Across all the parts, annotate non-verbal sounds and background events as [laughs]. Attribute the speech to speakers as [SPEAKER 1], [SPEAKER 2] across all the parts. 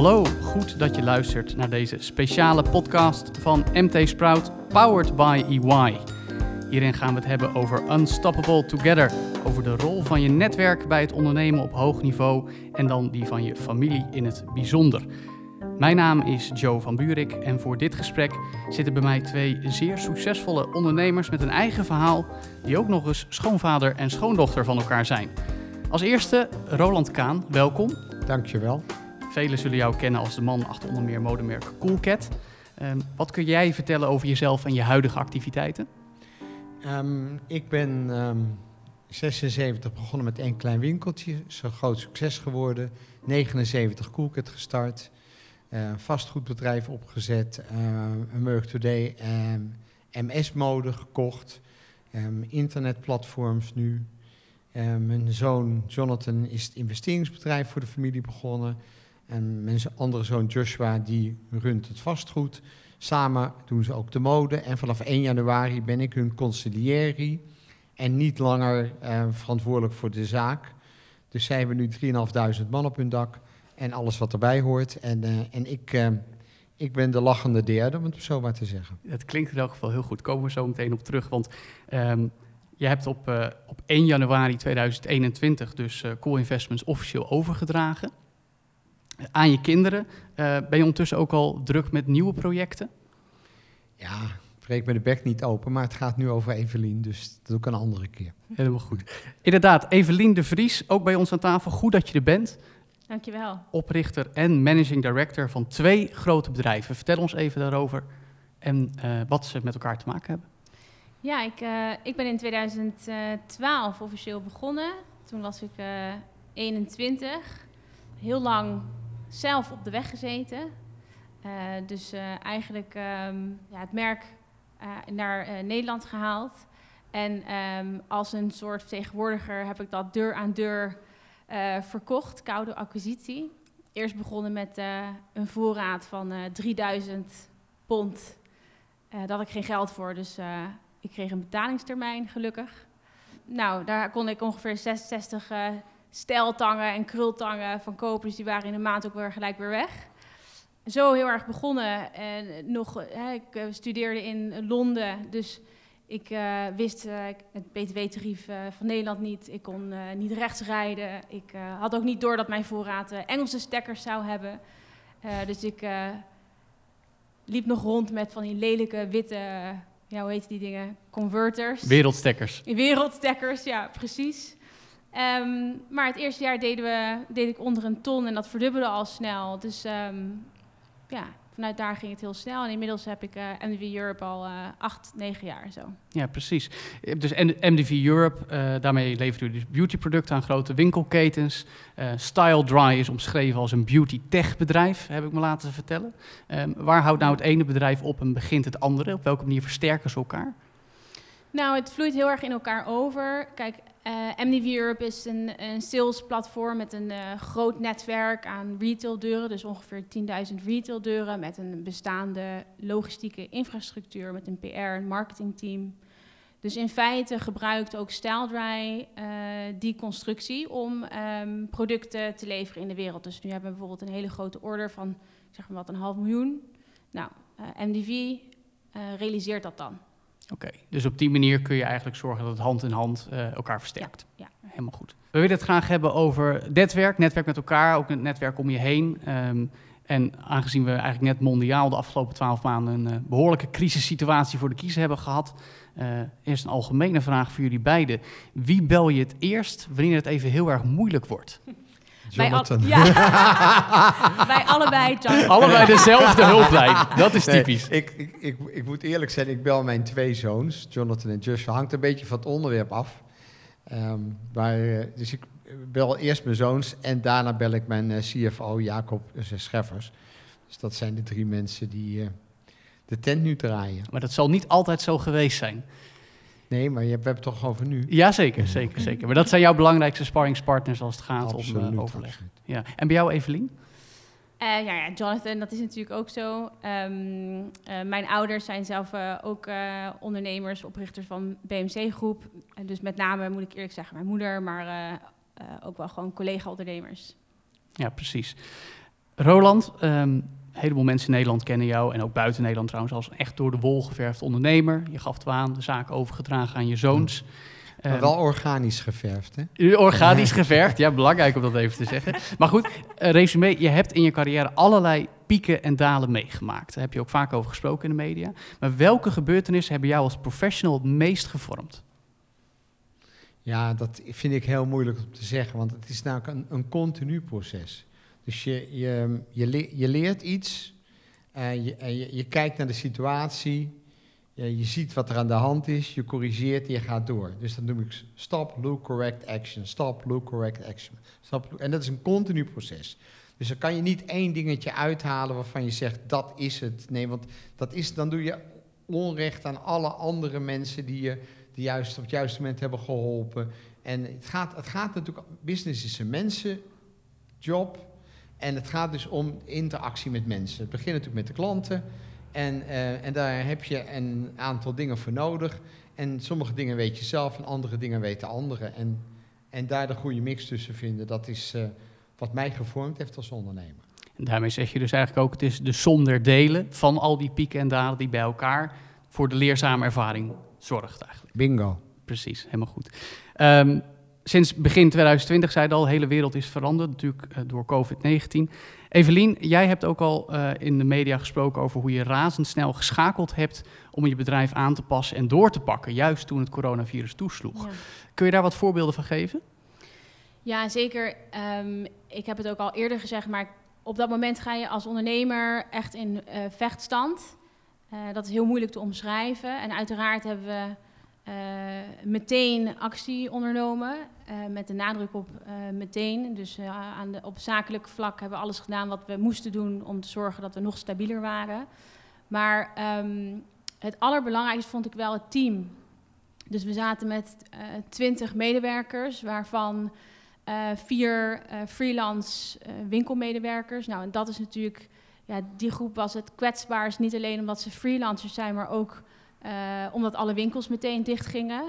[SPEAKER 1] Hallo, goed dat je luistert naar deze speciale podcast van MT Sprout, powered by EY. Hierin gaan we het hebben over Unstoppable Together, over de rol van je netwerk bij het ondernemen op hoog niveau en dan die van je familie in het bijzonder. Mijn naam is Joe van Buurik en voor dit gesprek zitten bij mij twee zeer succesvolle ondernemers met een eigen verhaal, die ook nog eens schoonvader en schoondochter van elkaar zijn. Als eerste Roland Kaan, welkom.
[SPEAKER 2] Dankjewel.
[SPEAKER 1] Velen zullen jou kennen als de man achter onder meer modemerk Coolcat. Um, wat kun jij vertellen over jezelf en je huidige activiteiten?
[SPEAKER 2] Um, ik ben um, 76 begonnen met één klein winkeltje. Is een groot succes geworden. 79 Coolcat gestart. Uh, vastgoedbedrijf opgezet. Uh, Merk Today en MS-mode gekocht. internetplatforms nu. mijn zoon Jonathan is het investeringsbedrijf voor de familie begonnen. En mijn andere zoon Joshua, die runt het vastgoed. Samen doen ze ook de mode. En vanaf 1 januari ben ik hun conciliëri en niet langer eh, verantwoordelijk voor de zaak. Dus zij hebben nu 3.500 man op hun dak en alles wat erbij hoort. En, uh, en ik, uh, ik ben de lachende derde, om het zo maar te zeggen.
[SPEAKER 1] Het klinkt in elk geval heel goed. Komen we zo meteen op terug. Want um, je hebt op, uh, op 1 januari 2021 dus Cool Investments officieel overgedragen aan je kinderen. Uh, ben je ondertussen ook al druk met nieuwe projecten?
[SPEAKER 2] Ja, breek me de bek niet open, maar het gaat nu over Evelien, dus dat doe ik een andere keer.
[SPEAKER 1] Helemaal goed. Inderdaad, Evelien de Vries, ook bij ons aan tafel. Goed dat je er bent.
[SPEAKER 3] Dankjewel.
[SPEAKER 1] Oprichter en managing director van twee grote bedrijven. Vertel ons even daarover en uh, wat ze met elkaar te maken hebben.
[SPEAKER 3] Ja, ik, uh, ik ben in 2012 officieel begonnen. Toen was ik 21. Heel lang zelf op de weg gezeten. Uh, dus uh, eigenlijk um, ja, het merk uh, naar Nederland gehaald. En um, als een soort vertegenwoordiger heb ik dat deur aan deur verkocht, koude acquisitie. Eerst begonnen met een voorraad van 3000 pond. daar had ik geen geld voor, dus ik kreeg een betalingstermijn, gelukkig. Nou, daar kon ik ongeveer 66 steltangen en krultangen van kopen. Dus die waren in een maand ook weer gelijk weer weg. Zo heel erg begonnen. En nog, hè, ik uh, studeerde in Londen, dus ik uh, wist uh, het btw-tarief van Nederland niet. Ik kon niet rechts rijden. Ik had ook niet door dat mijn voorraad Engelse stekkers zou hebben. dus ik liep nog rond met van die lelijke witte, ja, hoe heet die dingen? Converters.
[SPEAKER 1] Wereldstekkers.
[SPEAKER 3] Wereldstekkers, ja, precies. Um, maar het eerste jaar deden we, deed ik onder een ton en dat verdubbelde al snel. Dus um, ja, vanuit daar ging het heel snel. En inmiddels heb ik uh, MDV Europe al uh, acht, negen jaar zo.
[SPEAKER 1] Ja, precies. Dus MDV Europe, uh, daarmee levert u dus beautyproducten aan grote winkelketens. Style Dry is omschreven als een beauty tech bedrijf, heb ik me laten vertellen. Um, waar houdt nou het ene bedrijf op en begint het andere? Op welke manier versterken ze elkaar?
[SPEAKER 3] Nou, het vloeit heel erg in elkaar over. Kijk, uh, MDV Europe is een, een salesplatform met een uh, groot netwerk aan retaildeuren. Dus ongeveer 10.000 retaildeuren met een bestaande logistieke infrastructuur, met een PR- en marketingteam. Dus in feite gebruikt ook StyleDry uh, die constructie om um, producten te leveren in de wereld. Dus nu hebben we bijvoorbeeld een hele grote order van, zeg maar wat, een half miljoen. Nou, MDV realiseert dat dan.
[SPEAKER 1] Oké, okay, dus op die manier kun je eigenlijk zorgen dat het hand in hand uh, elkaar versterkt.
[SPEAKER 3] Ja, ja,
[SPEAKER 1] Helemaal goed. We willen het graag hebben over netwerk, netwerk met elkaar, ook het netwerk om je heen. Um, en aangezien we eigenlijk net mondiaal de afgelopen twaalf maanden een uh, behoorlijke crisissituatie voor de kiezer hebben gehad, uh, eerst een algemene vraag voor jullie beiden. Wie bel je het eerst wanneer het even heel erg moeilijk wordt? [laughs]
[SPEAKER 2] Jonathan.
[SPEAKER 3] Bij, al, ja. [laughs] Bij allebei, Jonathan.
[SPEAKER 1] Allebei dezelfde hulplijn. Dat is typisch.
[SPEAKER 2] Nee, ik, ik, ik, ik, moet eerlijk zijn, ik bel mijn twee zoons, Jonathan en Joshua. Hangt een beetje van het onderwerp af. Um, maar, dus ik bel eerst mijn zoons en daarna bel ik mijn uh, CFO Jacob Scheffers. Dus dat zijn de drie mensen die uh, de tent nu draaien.
[SPEAKER 1] Maar dat zal niet altijd zo geweest zijn.
[SPEAKER 2] Nee, maar je hebt, we hebben het toch over nu?
[SPEAKER 1] Ja, zeker, zeker, zeker. Maar dat zijn jouw belangrijkste sparringspartners als het gaat
[SPEAKER 2] absoluut,
[SPEAKER 1] om uh, overleg. Ja. En bij jou, Evelien?
[SPEAKER 3] Uh, ja, ja, Jonathan, dat is natuurlijk ook zo. Um, uh, mijn ouders zijn zelf uh, ook ondernemers, oprichters van BMC Groep. En dus met name, moet ik eerlijk zeggen, mijn moeder, maar ook wel gewoon collega-ondernemers.
[SPEAKER 1] Ja, precies. Roland, ehm, een heleboel mensen in Nederland kennen jou en ook buiten Nederland trouwens als een echt door de wol geverfd ondernemer. Je gaf het aan, de zaak overgedragen aan je zoons.
[SPEAKER 2] Maar
[SPEAKER 1] Ehm,
[SPEAKER 2] wel organisch geverfd, hè?
[SPEAKER 1] Organisch [laughs] geverfd, ja, belangrijk om dat even te zeggen. Maar goed, uh, resume, je hebt in je carrière allerlei pieken en dalen meegemaakt. Daar heb je ook vaak over gesproken in de media. Maar welke gebeurtenissen hebben jou als professional het meest gevormd?
[SPEAKER 2] Ja, dat vind ik heel moeilijk om te zeggen, want het is namelijk een, een continu proces. Dus je, je, je, je leert iets, uh, je, je, je kijkt naar de situatie, je, je ziet wat er aan de hand is, je corrigeert en je gaat door. Dus dat noem ik stop, look, correct, action. Stop, look, correct, action. En dat is een continu proces. Dus dan kan je niet één dingetje uithalen waarvan je zegt dat is het. Nee, want dat is, dan doe je onrecht aan alle andere mensen die je die juist op het juiste moment hebben geholpen. En het gaat, het gaat natuurlijk, business is een mensenjob. En het gaat dus om interactie met mensen. Het begint natuurlijk met de klanten. En, uh, en daar heb je een aantal dingen voor nodig. En sommige dingen weet je zelf en andere dingen weten anderen. En, en daar de goede mix tussen vinden, dat is uh, wat mij gevormd heeft als ondernemer.
[SPEAKER 1] En daarmee zeg je dus eigenlijk ook, het is de som der delen van al die pieken en dalen die bij elkaar voor de leerzame ervaring zorgt eigenlijk.
[SPEAKER 2] Bingo.
[SPEAKER 1] Precies, helemaal goed. Um, sinds begin 2020, zei je al, de hele wereld is veranderd, natuurlijk uh, door COVID-19. Evelien, jij hebt ook al uh, in de media gesproken over hoe je razendsnel geschakeld hebt om je bedrijf aan te passen en door te pakken, juist toen het coronavirus toesloeg. Ja. Kun je daar wat voorbeelden van geven?
[SPEAKER 3] Ja, zeker. Um, ik heb het ook al eerder gezegd, maar op dat moment ga je als ondernemer echt in uh, vechtstand. Uh, dat is heel moeilijk te omschrijven. En uiteraard hebben we meteen actie ondernomen. Uh, met de nadruk op meteen. Dus aan de, op zakelijk vlak hebben we alles gedaan wat we moesten doen om te zorgen dat we nog stabieler waren. Maar um, het allerbelangrijkste vond ik wel het team. Dus we zaten met twintig medewerkers, waarvan vier freelance winkelmedewerkers. Nou, en dat is natuurlijk ja, die groep was het kwetsbaarst. Niet alleen omdat ze freelancers zijn, maar ook uh, omdat alle winkels meteen dicht gingen.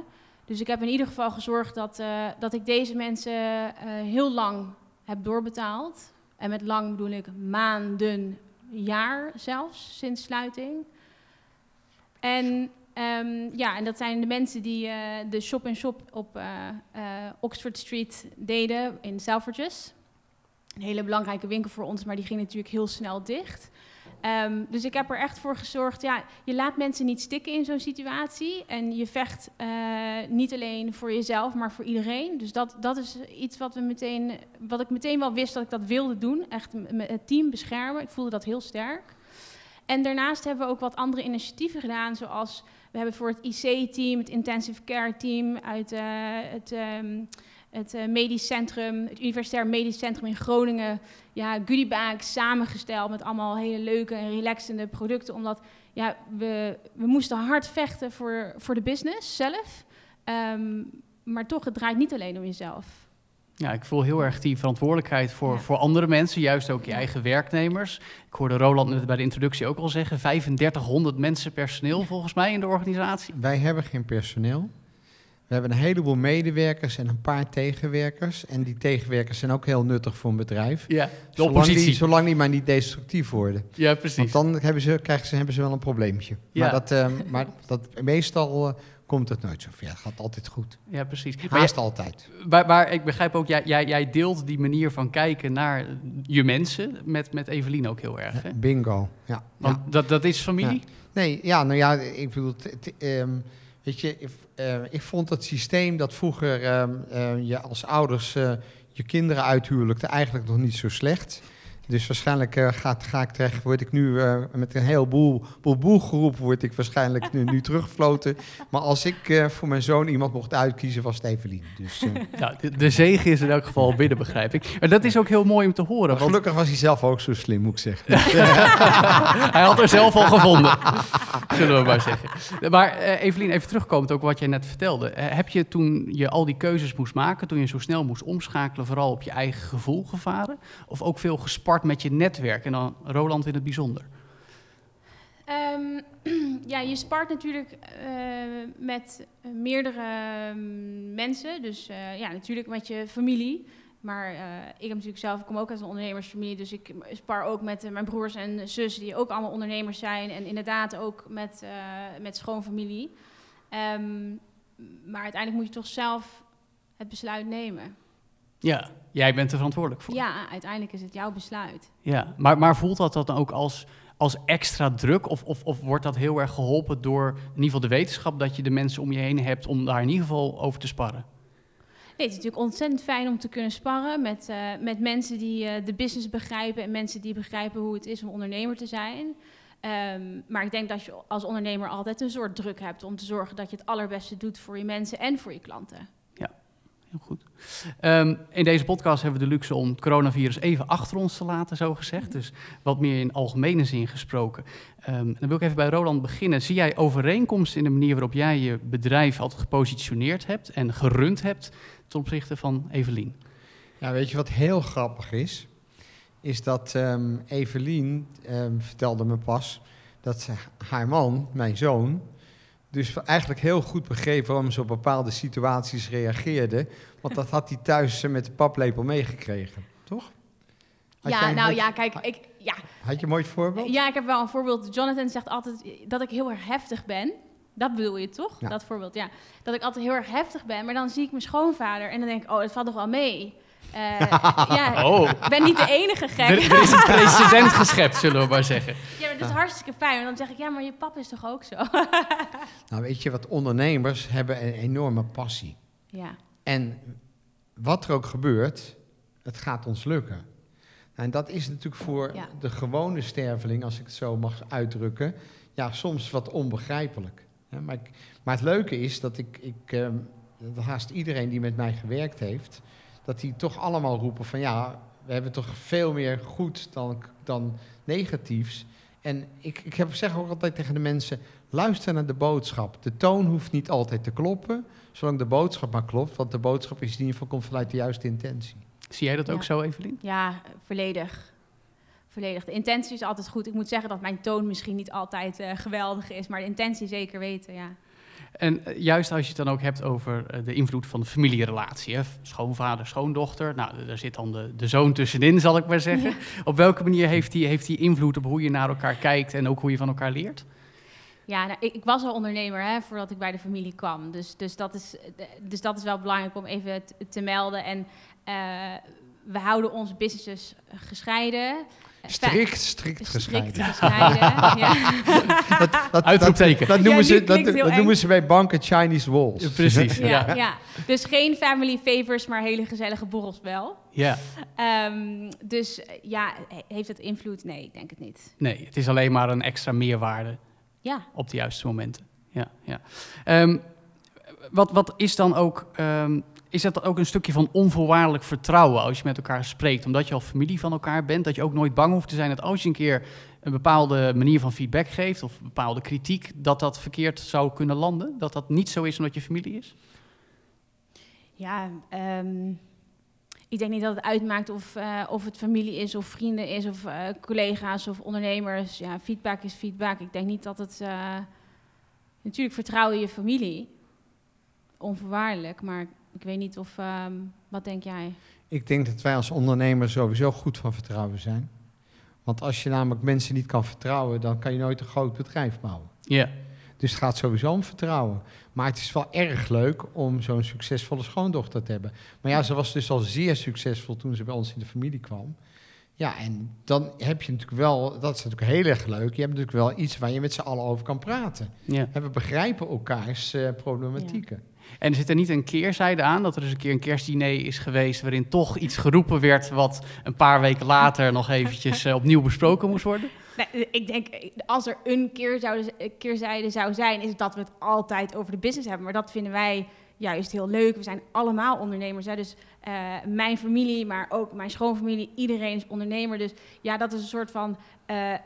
[SPEAKER 3] Dus ik heb in ieder geval gezorgd dat, uh, dat ik deze mensen uh, heel lang heb doorbetaald. En met lang bedoel ik maanden, jaar zelfs, sinds sluiting. En, um, ja, en dat zijn de mensen die de shop-in-shop -shop op Oxford Street deden in Selfridges een hele belangrijke winkel voor ons, maar die ging natuurlijk heel snel dicht. Um, dus ik heb er echt voor gezorgd, ja, je laat mensen niet stikken in zo'n situatie. En je vecht uh, niet alleen voor jezelf, maar voor iedereen. Dus dat, dat is iets wat, we meteen, wat ik meteen wel wist dat ik dat wilde doen. Echt het team beschermen. Ik voelde dat heel sterk. En daarnaast hebben we ook wat andere initiatieven gedaan, zoals we hebben voor het IC-team, het Intensive Care Team uit uh, het... Um, het uh, medisch centrum, het Universitair Medisch Centrum in Groningen, ja, goodiebags samengesteld met allemaal hele leuke en relaxende producten. Omdat ja, we, we moesten hard vechten voor, voor de business zelf. Um, maar toch, het draait niet alleen om jezelf.
[SPEAKER 1] Ja, ik voel heel erg die verantwoordelijkheid voor, ja. voor andere mensen, juist ook je eigen werknemers. Ik hoorde Roland net bij de introductie ook al zeggen, 3500 mensen personeel volgens mij in de organisatie.
[SPEAKER 2] Wij hebben geen personeel. We hebben een heleboel medewerkers en een paar tegenwerkers. En die tegenwerkers zijn ook heel nuttig voor een bedrijf.
[SPEAKER 1] Ja, de
[SPEAKER 2] zolang
[SPEAKER 1] oppositie.
[SPEAKER 2] Die, zolang die maar niet destructief worden.
[SPEAKER 1] Ja, precies.
[SPEAKER 2] Want dan hebben ze, krijgen ze, hebben ze wel een probleempje.
[SPEAKER 1] Ja.
[SPEAKER 2] Maar, dat, uh, maar dat, meestal uh, komt het nooit zo ver. Het gaat altijd goed.
[SPEAKER 1] Ja, precies.
[SPEAKER 2] Haast jij, altijd.
[SPEAKER 1] Maar, maar, ik begrijp ook, jij, jij, jij, deelt die manier van kijken naar je mensen met, met Evelien ook heel erg. Hè?
[SPEAKER 2] Bingo, ja.
[SPEAKER 1] Want
[SPEAKER 2] ja.
[SPEAKER 1] Dat, dat is familie?
[SPEAKER 2] Ja. Nee, ja, nou ja, ik bedoel... T, um, Weet je, ik, uh, ik vond het systeem dat vroeger uh, uh, je als ouders je kinderen uithuwelijkte eigenlijk nog niet zo slecht. Dus waarschijnlijk gaat, ga ik terecht, word ik nu met een heleboel boel, boelgroep, word ik waarschijnlijk nu, nu teruggefloten. Maar als ik voor mijn zoon iemand mocht uitkiezen, was het Evelien. Dus, [laughs]
[SPEAKER 1] ja, de, de zegen is in elk geval binnen, begrijp ik. En dat is ook heel mooi om te horen.
[SPEAKER 2] Want... Gelukkig was hij zelf ook zo slim, moet ik zeggen. [laughs]
[SPEAKER 1] hij had er zelf al gevonden, [laughs] zullen we maar zeggen. Maar uh, Evelien, even terugkomend ook wat jij net vertelde. Uh, heb je toen je al die keuzes moest maken, toen je zo snel moest omschakelen, vooral op je eigen gevoel gevaren? Of ook veel gespart met je netwerk en dan Roland in het bijzonder?
[SPEAKER 3] Um, [clears throat] ja, je spart natuurlijk uh, met meerdere um, mensen. Dus uh, ja, natuurlijk met je familie. Maar eh, ik heb natuurlijk zelf, ik kom ook uit een ondernemersfamilie, dus ik spar ook met eh, mijn broers en zussen die ook allemaal ondernemers zijn. En inderdaad ook met, eh, met schoonfamilie. Ehm, maar uiteindelijk moet je toch zelf het besluit nemen.
[SPEAKER 1] Ja, jij bent er verantwoordelijk voor.
[SPEAKER 3] Ja, uiteindelijk is het jouw besluit.
[SPEAKER 1] Ja, maar, maar voelt dat dat dan ook als, als extra druk? Of, of, of wordt dat heel erg geholpen door in ieder geval de wetenschap dat je de mensen om je heen hebt om daar in ieder geval over te sparren?
[SPEAKER 3] Nee, het is natuurlijk ontzettend fijn om te kunnen sparren met, eh, met mensen die eh, de business begrijpen en mensen die begrijpen hoe het is om ondernemer te zijn. Ehm, maar ik denk dat je als ondernemer altijd een soort druk hebt om te zorgen dat je het allerbeste doet voor je mensen en voor je klanten.
[SPEAKER 1] Heel goed. Ehm, in deze podcast hebben we de luxe om het coronavirus even achter ons te laten, zo gezegd. Dus wat meer in algemene zin gesproken. Ehm, dan wil ik even bij Roland beginnen. Zie jij overeenkomsten in de manier waarop jij je bedrijf altijd gepositioneerd hebt en gerund hebt ten opzichte van Evelien?
[SPEAKER 2] Ja, weet je wat heel grappig is? Is dat ehm, Evelien vertelde me pas dat haar man, mijn zoon, dus eigenlijk heel goed begreep waarom ze op bepaalde situaties reageerde. Want dat had hij thuis met de paplepel meegekregen, toch? Had
[SPEAKER 3] ja, nou ja, kijk, ik, ja,
[SPEAKER 2] Had je een mooi voorbeeld?
[SPEAKER 3] ja, ik heb wel een voorbeeld. Jonathan zegt altijd dat ik heel erg heftig ben. Dat bedoel je toch?
[SPEAKER 2] Ja.
[SPEAKER 3] Dat voorbeeld, ja. Dat ik altijd heel erg heftig ben, maar dan zie ik mijn schoonvader en dan denk ik, oh, het valt toch wel mee. Eh, ja, [laughs]
[SPEAKER 1] Oh,
[SPEAKER 3] ik ben niet de enige gek.
[SPEAKER 1] er is een precedent geschept, zullen we maar zeggen.
[SPEAKER 3] Ja, maar dat is hartstikke fijn. En dan zeg ik, ja, maar je pap is toch ook zo? [laughs]
[SPEAKER 2] Nou, weet je wat, ondernemers hebben een enorme passie.
[SPEAKER 3] ja.
[SPEAKER 2] En wat er ook gebeurt, het gaat ons lukken. Nou, en dat is natuurlijk voor
[SPEAKER 3] Ja.
[SPEAKER 2] de gewone sterveling, als ik het zo mag uitdrukken, ja, soms wat onbegrijpelijk. Ja, maar, ik- maar het leuke is dat ik, ik ehm, dat haast iedereen die met mij gewerkt heeft, dat die toch allemaal roepen van ja, we hebben toch veel meer goed dan, dan negatiefs. En ik, ik heb, zeg ook altijd tegen de mensen, luister naar de boodschap. De toon hoeft niet altijd te kloppen, zolang de boodschap maar klopt. Want de boodschap is in ieder geval komt vanuit de juiste intentie.
[SPEAKER 1] Zie jij dat ook zo, Evelien?
[SPEAKER 3] Ja, volledig. Volledig. De intentie is altijd goed. Ik moet zeggen dat mijn toon misschien niet altijd eh, geweldig is, maar de intentie zeker weten, ja.
[SPEAKER 1] En eh, juist als je het dan ook hebt over eh, de invloed van de familierelatie. Hè? Schoonvader, schoondochter. Nou, daar zit dan de, de zoon tussenin, zal ik maar zeggen. Op welke manier heeft die, heeft die invloed op hoe je naar elkaar kijkt en ook hoe je van elkaar leert?
[SPEAKER 3] Ja, nou, ik, ik was al ondernemer hè, voordat ik bij de familie kwam. Dus, dus, dat, is, dus dat is wel belangrijk om even te, te melden. En eh, we houden onze businesses gescheiden.
[SPEAKER 2] Strikt, strikt
[SPEAKER 3] Strikt
[SPEAKER 2] gescheiden.
[SPEAKER 3] gescheiden. [laughs] ja.
[SPEAKER 2] Dat, dat,
[SPEAKER 1] Uitroepteken.
[SPEAKER 2] Dat, noemen,
[SPEAKER 3] Ja,
[SPEAKER 2] ze, dat, dat noemen ze bij banken Chinese walls.
[SPEAKER 1] Precies,
[SPEAKER 3] Ja,
[SPEAKER 1] ja.
[SPEAKER 3] ja. Dus geen family favors, maar hele gezellige borrels wel.
[SPEAKER 1] Ja,
[SPEAKER 3] Ehm, dus ja, he- heeft het invloed? Nee, ik denk het niet.
[SPEAKER 1] nee, het is alleen maar een extra meerwaarde
[SPEAKER 3] Ja.
[SPEAKER 1] op de juiste momenten. Ja, ja. Ehm, wat, wat is dan ook, ehm, is dat ook een stukje van onvoorwaardelijk vertrouwen als je met elkaar spreekt, omdat je al familie van elkaar bent, dat je ook nooit bang hoeft te zijn dat als je een keer een bepaalde manier van feedback geeft of bepaalde kritiek, dat dat verkeerd zou kunnen landen? Dat dat niet zo is omdat je familie is?
[SPEAKER 3] Ja, ehm, ik denk niet dat het uitmaakt of, eh, of het familie is of vrienden is of eh, collega's of ondernemers. Ja, feedback is feedback. Ik denk niet dat het... eh, natuurlijk vertrouw je je familie, onvoorwaardelijk, maar ik weet niet of... ehm, wat denk jij?
[SPEAKER 2] Ik denk dat wij als ondernemers sowieso goed van vertrouwen zijn. Want als je namelijk mensen niet kan vertrouwen, dan kan je nooit een groot bedrijf bouwen.
[SPEAKER 1] Ja,
[SPEAKER 2] Dus het gaat sowieso om vertrouwen. Maar het is wel erg leuk om zo'n succesvolle schoondochter te hebben. Maar ja, ze was dus al zeer succesvol toen ze bij ons in de familie kwam. Ja, en dan heb je natuurlijk wel, dat is natuurlijk heel erg leuk, je hebt natuurlijk wel iets waar je met z'n allen over kan praten.
[SPEAKER 1] ja.
[SPEAKER 2] En we begrijpen elkaars eh, problematieken.
[SPEAKER 1] En zit er niet een keerzijde aan dat er eens een keer een kerstdiner is geweest waarin toch iets geroepen werd wat een paar weken later nog eventjes eh, opnieuw besproken moest worden?
[SPEAKER 3] Nee, ik denk, eh, als er een keer zou, keerzijde zou zijn, is het dat we het altijd over de business hebben. Maar dat vinden wij juist heel leuk. We zijn allemaal ondernemers. Hè? Dus eh, mijn familie, maar ook mijn schoonfamilie, iedereen is ondernemer. Dus ja, dat is een soort van eh, eh,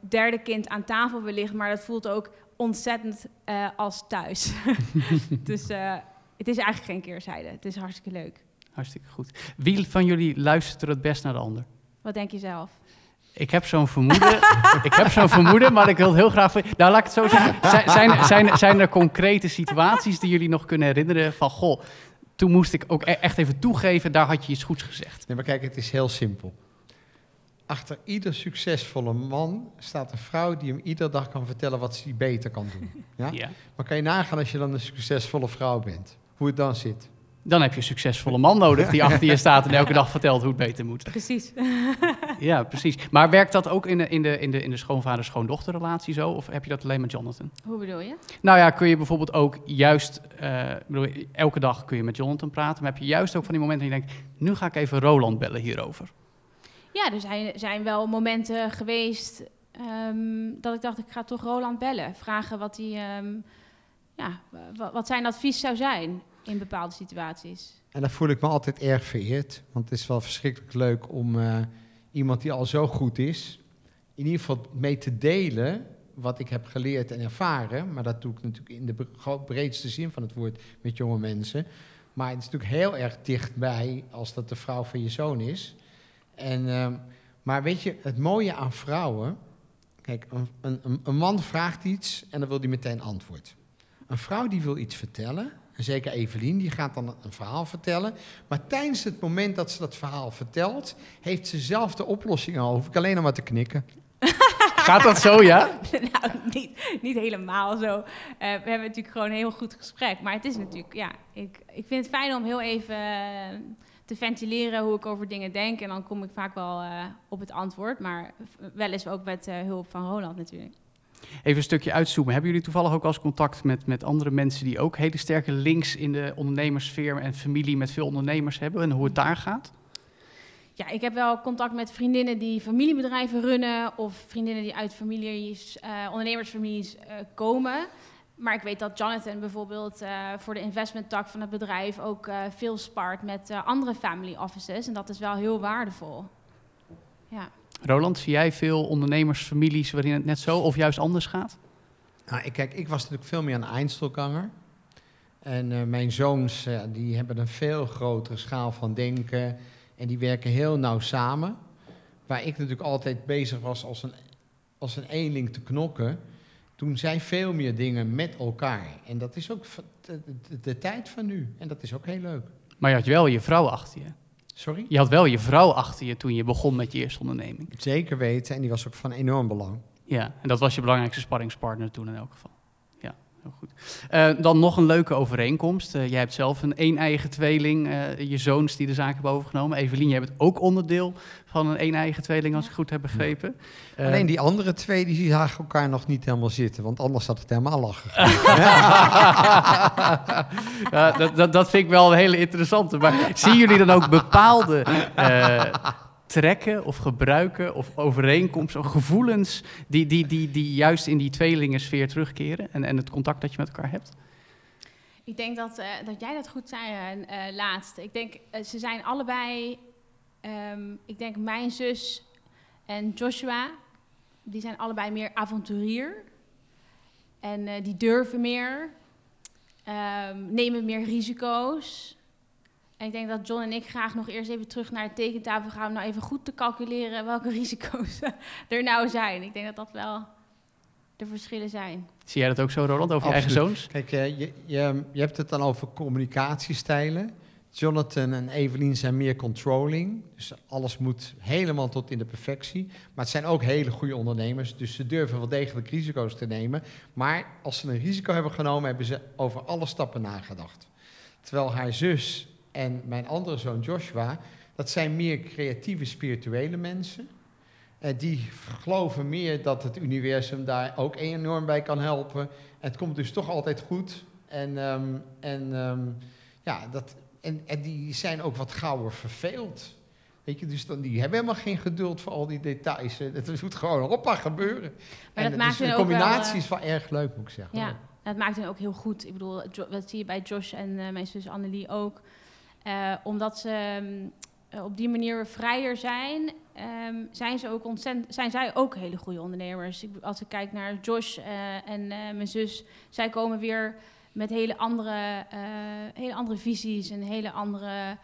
[SPEAKER 3] derde kind aan tafel wellicht. Maar dat voelt ook ontzettend eh, als thuis. [laughs] [laughs] dus eh, het is eigenlijk geen keerzijde. Het is hartstikke leuk.
[SPEAKER 1] Hartstikke goed. Wie van jullie luistert er het best naar de ander?
[SPEAKER 3] Wat denk je zelf?
[SPEAKER 1] Ik heb zo'n vermoeden. [laughs] ik heb zo'n vermoeden, maar ik wil het heel graag. van- Nou, laat ik het zo zeggen. Zijn, zijn, zijn, zijn er concrete situaties die jullie nog kunnen herinneren van goh. toen moest ik ook e- echt even toegeven, daar had je iets goeds gezegd.
[SPEAKER 2] Nee, maar kijk, het is heel simpel. Achter ieder succesvolle man staat een vrouw die hem iedere dag kan vertellen wat ze beter kan doen. [laughs] Ja?
[SPEAKER 1] Ja.
[SPEAKER 2] Maar kan je nagaan als je dan een succesvolle vrouw bent, hoe het dan zit?
[SPEAKER 1] Dan heb je een succesvolle man nodig die achter je staat en elke dag vertelt hoe het beter moet.
[SPEAKER 3] Precies. [laughs]
[SPEAKER 1] Ja, precies. Maar werkt dat ook in de, in de, in de, in de schoonvader-schoondochterrelatie zo? Of heb je dat alleen met Jonathan?
[SPEAKER 3] Hoe bedoel je?
[SPEAKER 1] Nou ja, kun je bijvoorbeeld ook juist, eh, bedoel, elke dag kun je met Jonathan praten, maar heb je juist ook van die momenten dat je denkt, nu ga ik even Roland bellen hierover.
[SPEAKER 3] Ja, er zijn, zijn wel momenten geweest ehm, dat ik dacht, ik ga toch Roland bellen. Vragen wat, hij, ehm, ja, wa- wat zijn advies zou zijn in bepaalde situaties.
[SPEAKER 2] En daar voel ik me altijd erg vereerd. Want het is wel verschrikkelijk leuk om eh, iemand die al zo goed is, in ieder geval mee te delen wat ik heb geleerd en ervaren. Maar dat doe ik natuurlijk in de breedste zin van het woord met jonge mensen. Maar het is natuurlijk heel erg dichtbij als dat de vrouw van je zoon is. En, ehm, maar weet je, het mooie aan vrouwen. Kijk, een, een- een, man vraagt iets en dan wil hij meteen antwoord. Een vrouw die wil iets vertellen, en zeker Evelien, die gaat dan een verhaal vertellen. Maar tijdens het moment dat ze dat verhaal vertelt, heeft ze zelf de oplossing al. Hoef ik alleen nog maar te knikken. [laughs]
[SPEAKER 1] Gaat dat zo, ja? [laughs]
[SPEAKER 3] nou, niet, niet helemaal zo. Eh, we hebben natuurlijk gewoon een heel goed gesprek. Maar het is natuurlijk, ja, ik, ik vind het fijn om heel even te ventileren hoe ik over dingen denk. En dan kom ik vaak wel eh, op het antwoord. Maar wel eens ook met eh, hulp van Roland natuurlijk.
[SPEAKER 1] Even een stukje uitzoomen. Hebben jullie toevallig ook als contact met, met andere mensen die ook hele sterke links in de ondernemerssfeer en familie met veel ondernemers hebben en hoe het daar gaat?
[SPEAKER 3] Ja, ik heb wel contact met vriendinnen die familiebedrijven runnen. Of vriendinnen die uit families, eh, ondernemersfamilies komen. Maar ik weet dat Jonathan bijvoorbeeld eh, voor de investment tak van het bedrijf ook eh, veel spart met eh, andere family offices. En dat is wel heel waardevol. Ja.
[SPEAKER 1] Roland, zie jij veel ondernemersfamilies waarin het net zo of juist anders gaat?
[SPEAKER 2] Nou, ik, kijk, ik was natuurlijk veel meer een Einzelganger. En eh, mijn zoons die hebben een veel grotere schaal van denken. En die werken heel nauw samen. Waar ik natuurlijk altijd bezig was als een, als een eenling te knokken. Doen zij veel meer dingen met elkaar. En dat is ook de- de tijd van nu. En dat is ook heel leuk.
[SPEAKER 1] Maar je had wel je vrouw achter je.
[SPEAKER 2] Sorry?
[SPEAKER 1] Je had wel je vrouw achter je toen je begon met je eerste onderneming.
[SPEAKER 2] Zeker weten. En die was ook van enorm belang.
[SPEAKER 1] Ja, en dat was je belangrijkste sparringspartner toen in elk geval. Heel goed. Eh, dan nog een leuke overeenkomst. Eh, jij hebt zelf een een-eigen tweeling, eh, je zoons die de zaak hebben overgenomen. Evelien, jij bent ook onderdeel van een een-eigen tweeling, als ik goed heb begrepen.
[SPEAKER 2] Alleen die andere twee die zagen elkaar nog niet helemaal zitten. Want anders had het helemaal lachen. [laughs] [laughs]
[SPEAKER 1] ja, dat, dat, dat vind ik wel een hele interessante. Maar zien jullie dan ook bepaalde trekken of gebruiken of overeenkomsten of gevoelens die, die, die, die juist in die tweelingensfeer terugkeren en, en het contact dat je met elkaar hebt?
[SPEAKER 3] Ik denk dat, eh, dat jij dat goed zei eh, laatst. Ik denk, ze zijn allebei... ehm, ik denk mijn zus en Joshua, die zijn allebei meer avonturier. En die durven meer, ehm, nemen meer risico's. En ik denk dat John en ik graag nog eerst even terug naar de tekentafel gaan... om nou even goed te calculeren welke [laughs] risico's er nou zijn. Ik denk dat dat wel de verschillen zijn.
[SPEAKER 1] Zie jij dat ook zo, Roland, over je eigen zoons?
[SPEAKER 2] Kijk, eh, je, je, je hebt het dan over communicatiestijlen. Jonathan en Evelien zijn meer controlling. Dus alles moet helemaal tot in de perfectie. Maar het zijn ook hele goede ondernemers. Dus ze durven wel degelijk risico's te nemen. Maar als ze een risico hebben genomen, hebben ze over alle stappen nagedacht. Terwijl haar zus en mijn andere zoon Joshua, dat zijn meer creatieve, spirituele mensen. Eh, die geloven meer dat het universum daar ook enorm bij kan helpen. Het komt dus toch altijd goed. En, ehm, en, ehm, ja, dat, en, en die zijn ook wat gauwer verveeld. Weet je, dus dan, die hebben helemaal geen geduld voor al die details. Eh, Het moet gewoon hoppa gebeuren.
[SPEAKER 3] Maar
[SPEAKER 2] en
[SPEAKER 3] dat
[SPEAKER 2] dus
[SPEAKER 3] maakt
[SPEAKER 2] de
[SPEAKER 3] ook wel,
[SPEAKER 2] combinatie
[SPEAKER 3] eh,
[SPEAKER 2] is wel erg leuk, moet ik zeggen.
[SPEAKER 3] Ja, dat maakt hen ook heel goed. Ik bedoel, dat zie je bij Josh en eh, mijn zus Annelie ook. Eh, omdat ze ehm, eh, op die manier vrijer zijn, ehm, zijn, ze ook ontzettend, zijn zij ook hele goede ondernemers. Ik, als ik kijk naar Josh eh, en mijn zus, zij komen weer met hele andere, hele andere visies en hele andere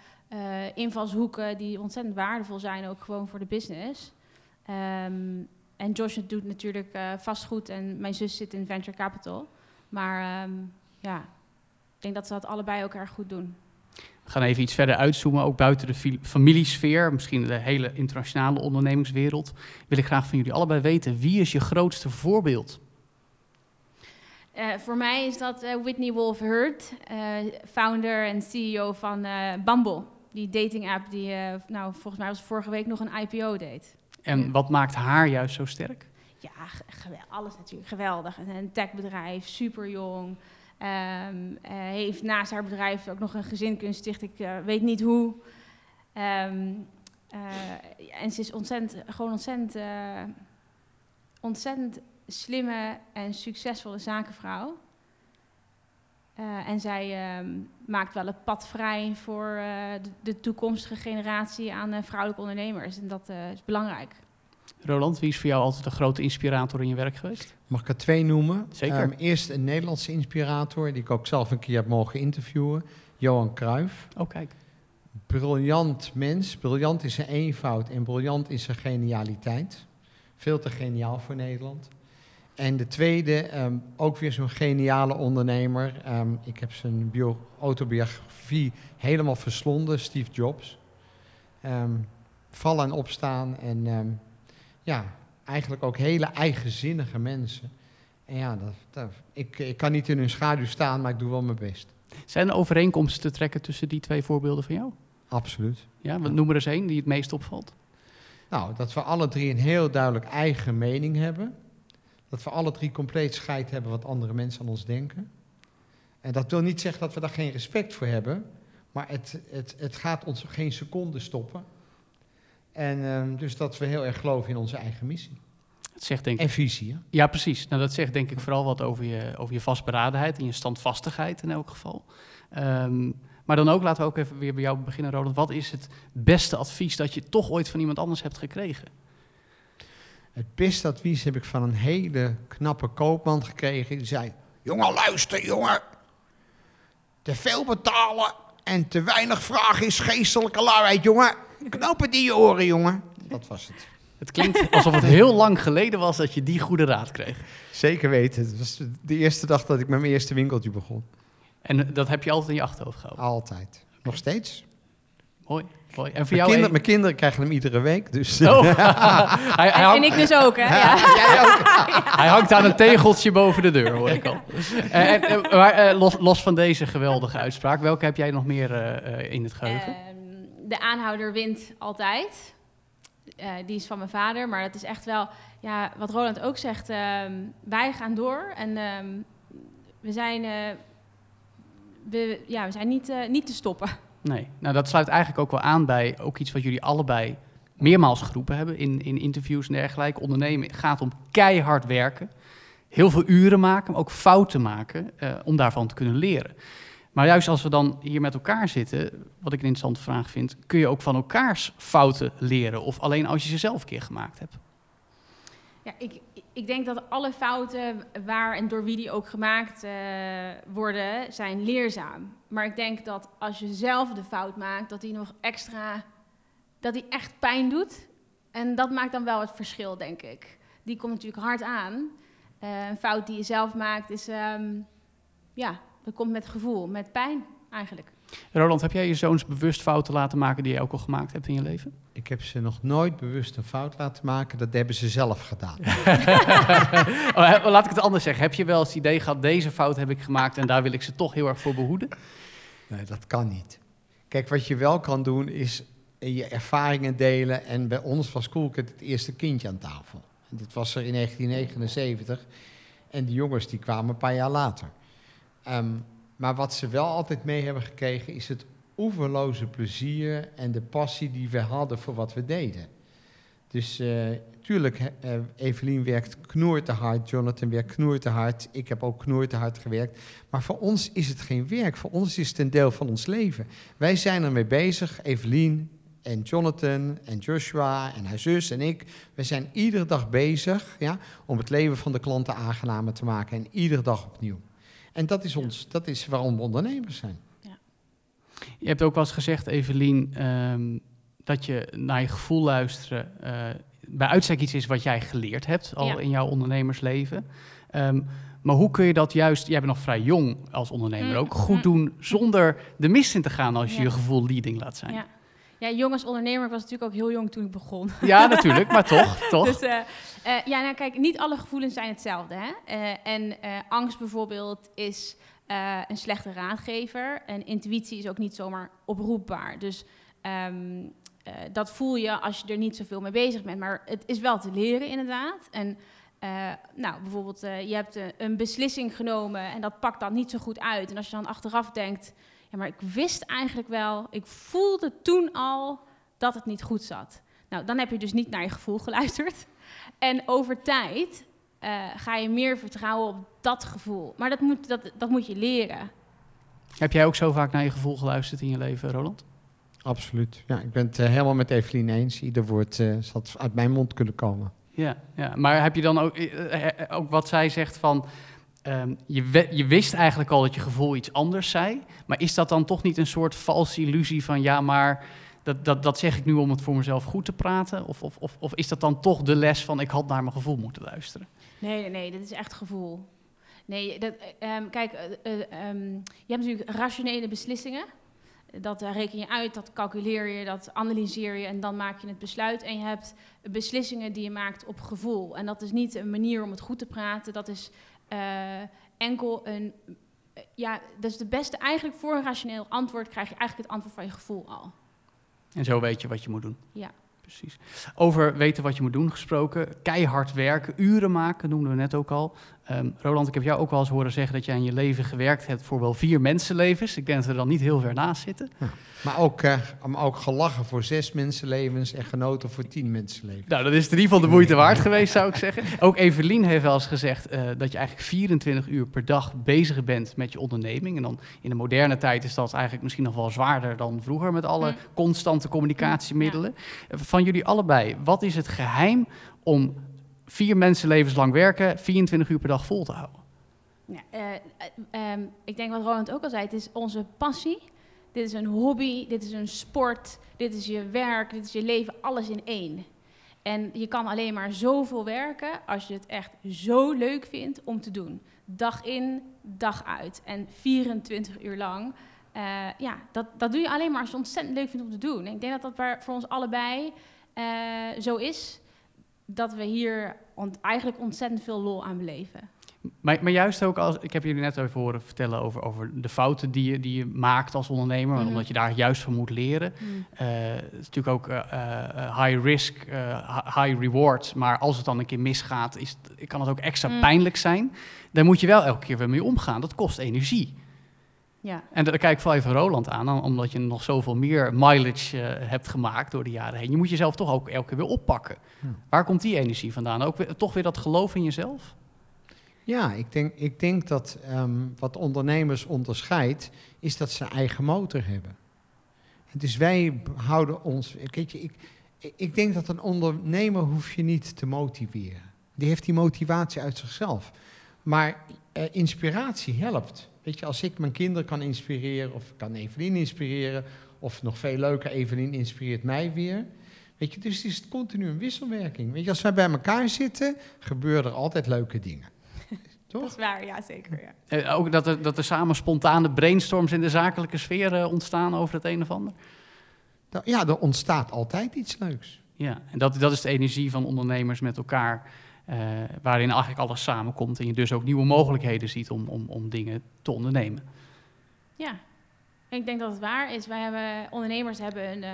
[SPEAKER 3] invalshoeken die ontzettend waardevol zijn, ook gewoon voor de business. Ehm, en Josh doet natuurlijk vastgoed en mijn zus zit in venture capital. Maar ja, ik denk dat ze dat allebei ook erg goed doen.
[SPEAKER 1] We gaan even iets verder uitzoomen, ook buiten de familiesfeer, misschien de hele internationale ondernemingswereld. Wil ik graag van jullie allebei weten, wie is je grootste voorbeeld?
[SPEAKER 3] Eh, voor mij is dat eh, Whitney Wolf Hurt, eh, founder en CEO van Bumble. Die dating app die, nou, volgens mij was vorige week nog een IPO deed.
[SPEAKER 1] En wat maakt haar juist zo sterk?
[SPEAKER 3] Ja, alles natuurlijk. Geweldig. Een- Een techbedrijf, super jong. Heeft naast haar bedrijf ook nog een gezin kunnen. Ik eh, weet niet hoe. Ehm, eh, en ze is ontzettend, gewoon ontzettend, eh, ontzettend slimme en succesvolle zakenvrouw. Eh, en zij ehm, maakt wel het pad vrij voor eh, de, de toekomstige generatie aan eh, vrouwelijke ondernemers. En dat eh, is belangrijk.
[SPEAKER 1] Roland, wie is voor jou altijd een grote inspirator in je werk geweest?
[SPEAKER 2] Mag ik er twee noemen?
[SPEAKER 1] Zeker.
[SPEAKER 2] Ehm, eerst een Nederlandse inspirator, die ik ook zelf een keer heb mogen interviewen. Johan Cruijff.
[SPEAKER 1] Oh, kijk.
[SPEAKER 2] Briljant mens, briljant in zijn eenvoud en briljant in zijn genialiteit. Veel te geniaal voor Nederland. En de tweede, ehm, ook weer zo'n geniale ondernemer. Ehm, ik heb zijn bio- autobiografie helemaal verslonden, Steve Jobs. Vallen en opstaan en ja, eigenlijk ook hele eigenzinnige mensen. En ja, dat, dat- ik, ik kan niet in hun schaduw staan, maar ik doe wel mijn best.
[SPEAKER 1] Zijn er overeenkomsten te trekken tussen die twee voorbeelden van jou?
[SPEAKER 2] Absoluut.
[SPEAKER 1] Ja, wat noem er eens één die het meest opvalt.
[SPEAKER 2] Nou, dat we alle drie een heel duidelijk eigen mening hebben. Dat we alle drie compleet scheid hebben wat andere mensen aan ons denken. En dat wil niet zeggen dat we daar geen respect voor hebben. Maar het, het, het gaat ons geen seconde stoppen. En ehm, dus dat we heel erg geloven in onze eigen missie.
[SPEAKER 1] Het zegt denk ik...
[SPEAKER 2] En visie. Hè?
[SPEAKER 1] Ja, precies. Nou, dat zegt denk ik vooral wat over je, over je vastberadenheid en je standvastigheid in elk geval. Ehm, maar dan ook, laten we ook even weer bij jou beginnen, Roland. Wat is het beste advies dat je toch ooit van iemand anders hebt gekregen?
[SPEAKER 2] Het beste advies heb ik van een hele knappe koopman gekregen. Die zei: Jongen, luister, jongen. Te veel betalen en te weinig vragen is geestelijke luiheid, jongen. [laughs] Knoop het in je oren, jongen. Dat was het.
[SPEAKER 1] Het klinkt alsof het heel lang geleden was dat je die goede raad kreeg.
[SPEAKER 2] Zeker weten. Het was de eerste dag dat ik met mijn eerste winkeltje begon.
[SPEAKER 1] En dat heb je altijd in je achterhoofd gehouden.
[SPEAKER 2] Altijd. Nog steeds.
[SPEAKER 1] Mooi, mooi. En voor
[SPEAKER 2] Mijn,
[SPEAKER 1] jou...
[SPEAKER 2] kinder-
[SPEAKER 1] een-
[SPEAKER 2] mijn kinderen krijgen hem iedere week. Dus
[SPEAKER 1] Oh. [laughs] hij, hij,
[SPEAKER 3] En,
[SPEAKER 1] hangt,
[SPEAKER 3] en ik dus ook, hè? Ja. [laughs]
[SPEAKER 2] Jij ook.
[SPEAKER 1] hij hangt aan een tegeltje boven de deur, hoor ik al. Eh, en, eh, maar eh, los, los van deze geweldige uitspraak, welke heb jij nog meer eh, eh, in het geheugen?
[SPEAKER 3] De aanhouder wint altijd. Eh, die is van mijn vader, maar dat is echt wel, ja, wat Roland ook zegt. ehm, wij gaan door en ehm, we zijn, eh, we, ja, we zijn niet, eh, niet te stoppen.
[SPEAKER 1] Nee, nou dat sluit eigenlijk ook wel aan bij ook iets wat jullie allebei meermaals geroepen hebben in, in interviews en dergelijke. Ondernemen gaat om keihard werken, heel veel uren maken, maar ook fouten maken om daarvan te kunnen leren. Maar juist als we dan hier met elkaar zitten, wat ik een interessante vraag vind, kun je ook van elkaars fouten leren of alleen als je ze zelf een keer gemaakt hebt?
[SPEAKER 3] Ja, ik, ik denk dat alle fouten waar en door wie die ook gemaakt eh, worden, zijn leerzaam. Maar ik denk dat als je zelf de fout maakt, dat die nog extra, dat die echt pijn doet. En dat maakt dan wel het verschil, denk ik. Die komt natuurlijk hard aan. Eh, een fout die je zelf maakt is, ehm, ja, dat komt met gevoel, met pijn eigenlijk.
[SPEAKER 1] Roland, heb jij je zoons bewust fouten laten maken die jij ook al gemaakt hebt in je leven?
[SPEAKER 2] Ik heb ze nog nooit bewust een fout laten maken. Dat hebben ze zelf gedaan. [laughs]
[SPEAKER 1] Oh, laat ik het anders zeggen. Heb je wel eens het idee gehad, deze fout heb ik gemaakt en daar wil ik ze toch heel erg voor behoeden?
[SPEAKER 2] Nee, dat kan niet. Kijk, wat je wel kan doen is je ervaringen delen. En bij ons was Coolcat het eerste kindje aan tafel. En dit was er in 1979. En die jongens die kwamen een paar jaar later. Ehm, maar wat ze wel altijd mee hebben gekregen is het oeverloze plezier en de passie die we hadden voor wat we deden. Dus eh tuurlijk, eh, Evelien werkt knoer te hard, Jonathan werkt knoer te hard, ik heb ook knoer te hard gewerkt. Maar voor ons is het geen werk, voor ons is het een deel van ons leven. Wij zijn ermee bezig, Evelien en Jonathan en Joshua en haar zus en ik. We zijn iedere dag bezig ja, om het leven van de klanten aangenamer te maken en iedere dag opnieuw. En dat is, ons, dat is waarom we ondernemers zijn.
[SPEAKER 1] Je hebt ook wel eens gezegd, Evelien, ehm, dat je naar je gevoel luisteren eh, bij uitstek iets is wat jij geleerd hebt al
[SPEAKER 3] Ja.
[SPEAKER 1] in jouw ondernemersleven. Ehm, maar hoe kun je dat juist, jij bent nog vrij jong als ondernemer
[SPEAKER 3] Mm,
[SPEAKER 1] ook, goed
[SPEAKER 3] mm.
[SPEAKER 1] doen zonder de mist in te gaan als je
[SPEAKER 3] Ja.
[SPEAKER 1] je gevoel leading laat zijn?
[SPEAKER 3] Ja. Jong als ondernemer, ik was natuurlijk ook heel jong toen ik begon.
[SPEAKER 1] Ja, natuurlijk, maar toch, [laughs] toch?
[SPEAKER 3] Dus eh, eh, ja, nou kijk, niet alle gevoelens zijn hetzelfde. Hè? Eh, en angst bijvoorbeeld is een slechte raadgever. En intuïtie is ook niet zomaar oproepbaar. Dus ehm, eh, dat voel je als je er niet zoveel mee bezig bent. Maar het is wel te leren inderdaad. En nou, bijvoorbeeld, je hebt een beslissing genomen en dat pakt dan niet zo goed uit. En als je dan achteraf denkt, ja, maar ik wist eigenlijk wel, ik voelde toen al dat het niet goed zat. Nou, dan heb je dus niet naar je gevoel geluisterd. [laughs] En over tijd eh, ga je meer vertrouwen op dat gevoel. Maar dat moet, dat, dat moet je leren.
[SPEAKER 1] Heb jij ook zo vaak naar je gevoel geluisterd in je leven, Roland?
[SPEAKER 2] Absoluut. Ja, ik ben het eh, helemaal met Evelien eens. Ieder woord eh had uit mijn mond kunnen komen.
[SPEAKER 1] Ja, ja. maar heb je dan ook, ook wat zij zegt van... ehm, je, je wist eigenlijk al dat je gevoel iets anders zei. Maar is dat dan toch niet een soort valse illusie van... ja, maar dat, dat, dat zeg ik nu om het voor mezelf goed te praten? Of, of, of, of is dat dan toch de les van... ik had naar mijn gevoel moeten luisteren?
[SPEAKER 3] Nee, nee, dat is echt gevoel. Nee, dat, eh, ehm, kijk, eh, eh, ehm, je hebt natuurlijk rationele beslissingen. Dat eh, reken je uit, dat calculeer je, dat analyseer je en dan maak je het besluit. En je hebt beslissingen die je maakt op gevoel. En dat is niet een manier om het goed te praten, dat is eh, enkel een... eh, ja, dat is de beste, eigenlijk voor een rationeel antwoord krijg je eigenlijk het antwoord van je gevoel al.
[SPEAKER 1] En zo weet je wat je moet doen.
[SPEAKER 3] Ja.
[SPEAKER 1] Precies. Over weten wat je moet doen gesproken. Keihard werken, uren maken, noemden we net ook al. Ehm, Roland, ik heb jou ook wel eens horen zeggen dat jij in je leven gewerkt hebt voor wel vier mensenlevens. Ik denk dat we er dan niet heel ver naast zitten.
[SPEAKER 2] Maar ook, eh, maar ook gelachen voor zes mensenlevens en genoten voor tien mensenlevens.
[SPEAKER 1] Nou, dat is in ieder geval de moeite waard geweest, zou ik zeggen. Ook Evelien heeft wel eens gezegd eh, dat je eigenlijk 24 uur per dag bezig bent met je onderneming. En dan in de moderne tijd is dat eigenlijk misschien nog wel zwaarder dan vroeger met alle constante communicatiemiddelen. Van jullie allebei, wat is het geheim om vier mensenlevens lang werken, 24 uur per dag vol te houden?
[SPEAKER 3] Ja, eh, eh, ehm, ik denk wat Roland ook al zei, het is onze passie. Dit is een hobby, dit is een sport, dit is je werk, dit is je leven, alles in één. En je kan alleen maar zoveel werken als je het echt zo leuk vindt om te doen. Dag in, dag uit. En 24 uur lang. Eh, ja, dat, dat doe je alleen maar als je het ontzettend leuk vindt om te doen. En ik denk dat dat voor ons allebei zo is. Dat we hier ont- eigenlijk ontzettend veel lol aan beleven.
[SPEAKER 1] Maar, maar juist ook als, ik heb jullie net even horen vertellen over, over de fouten die je, die je maakt als ondernemer,
[SPEAKER 3] Mhm.
[SPEAKER 1] omdat je daar juist van moet leren. Eh, het is natuurlijk ook eh, eh, high risk, hi- high reward. Maar als het dan een keer misgaat, is het, kan het ook extra
[SPEAKER 3] Mm.
[SPEAKER 1] pijnlijk zijn. Daar moet je wel elke keer weer mee omgaan. Dat kost energie.
[SPEAKER 3] Ja.
[SPEAKER 1] En daar kijk ik wel even Roland aan, dan- omdat je nog zoveel meer mileage eh, hebt gemaakt door de jaren heen. Je moet jezelf toch ook elke keer weer oppakken.
[SPEAKER 2] Ja.
[SPEAKER 1] Waar komt die energie vandaan? Ook weer, toch weer dat geloof in jezelf?
[SPEAKER 2] Ja, ik denk, ik denk dat ehm, wat ondernemers onderscheidt, is dat ze een eigen motor hebben. Dus wij houden ons. Weet je, ik, ik denk dat een ondernemer hoef je niet te motiveren. Die heeft die motivatie uit zichzelf. Maar eh, inspiratie helpt. Weet je, als ik mijn kinderen kan inspireren, of kan Evelien inspireren, of nog veel leuker, Evelien inspireert mij weer. Weet je, dus het is continu een wisselwerking. Weet je, als wij bij elkaar zitten, gebeuren er altijd leuke dingen. [laughs]
[SPEAKER 3] Dat
[SPEAKER 2] Toch?
[SPEAKER 3] is waar, ja zeker. Ja.
[SPEAKER 1] Eh, ook dat er, dat er samen spontane brainstorms in de zakelijke sfeer eh, ontstaan over het een of ander?
[SPEAKER 2] Ja, er ontstaat altijd iets leuks.
[SPEAKER 1] Ja, en dat, dat is de energie van ondernemers met elkaar, waarin eigenlijk alles samenkomt en je dus ook nieuwe mogelijkheden ziet om, om, om dingen te ondernemen.
[SPEAKER 3] ja. Ik denk dat het waar is. Wij hebben, ondernemers hebben een, eh,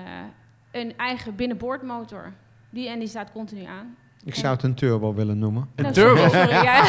[SPEAKER 3] een eigen binnenboordmotor. Die, en die staat continu aan.
[SPEAKER 2] Ik zou het een turbo willen noemen.
[SPEAKER 1] Een
[SPEAKER 3] Nou,
[SPEAKER 1] turbo,
[SPEAKER 3] Sorry, ja. [laughs]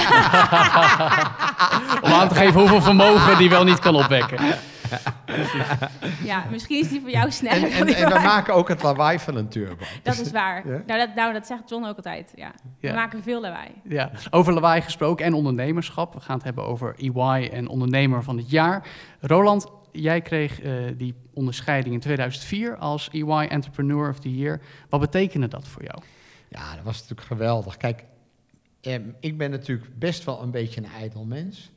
[SPEAKER 1] om aan te geven hoeveel vermogen die wel niet kan opwekken. [laughs] [laughs]
[SPEAKER 3] ja, misschien is die voor jou sneller.
[SPEAKER 2] en,
[SPEAKER 3] dan
[SPEAKER 2] we maken ook het lawaai van een turbo. [laughs]
[SPEAKER 3] Dat is waar.
[SPEAKER 2] Ja?
[SPEAKER 3] Nou, dat, nou, dat zegt John ook altijd. Ja.
[SPEAKER 1] Ja.
[SPEAKER 3] We maken veel lawaai.
[SPEAKER 1] Ja, over lawaai gesproken en ondernemerschap. We gaan het hebben over EY en ondernemer van het jaar. Roland, jij kreeg eh, die onderscheiding in 2004 als EY Entrepreneur of the Year. Wat betekende dat voor jou?
[SPEAKER 2] Ja, dat was natuurlijk geweldig. Kijk, ehm, ik ben natuurlijk best wel een beetje een ijdel mens.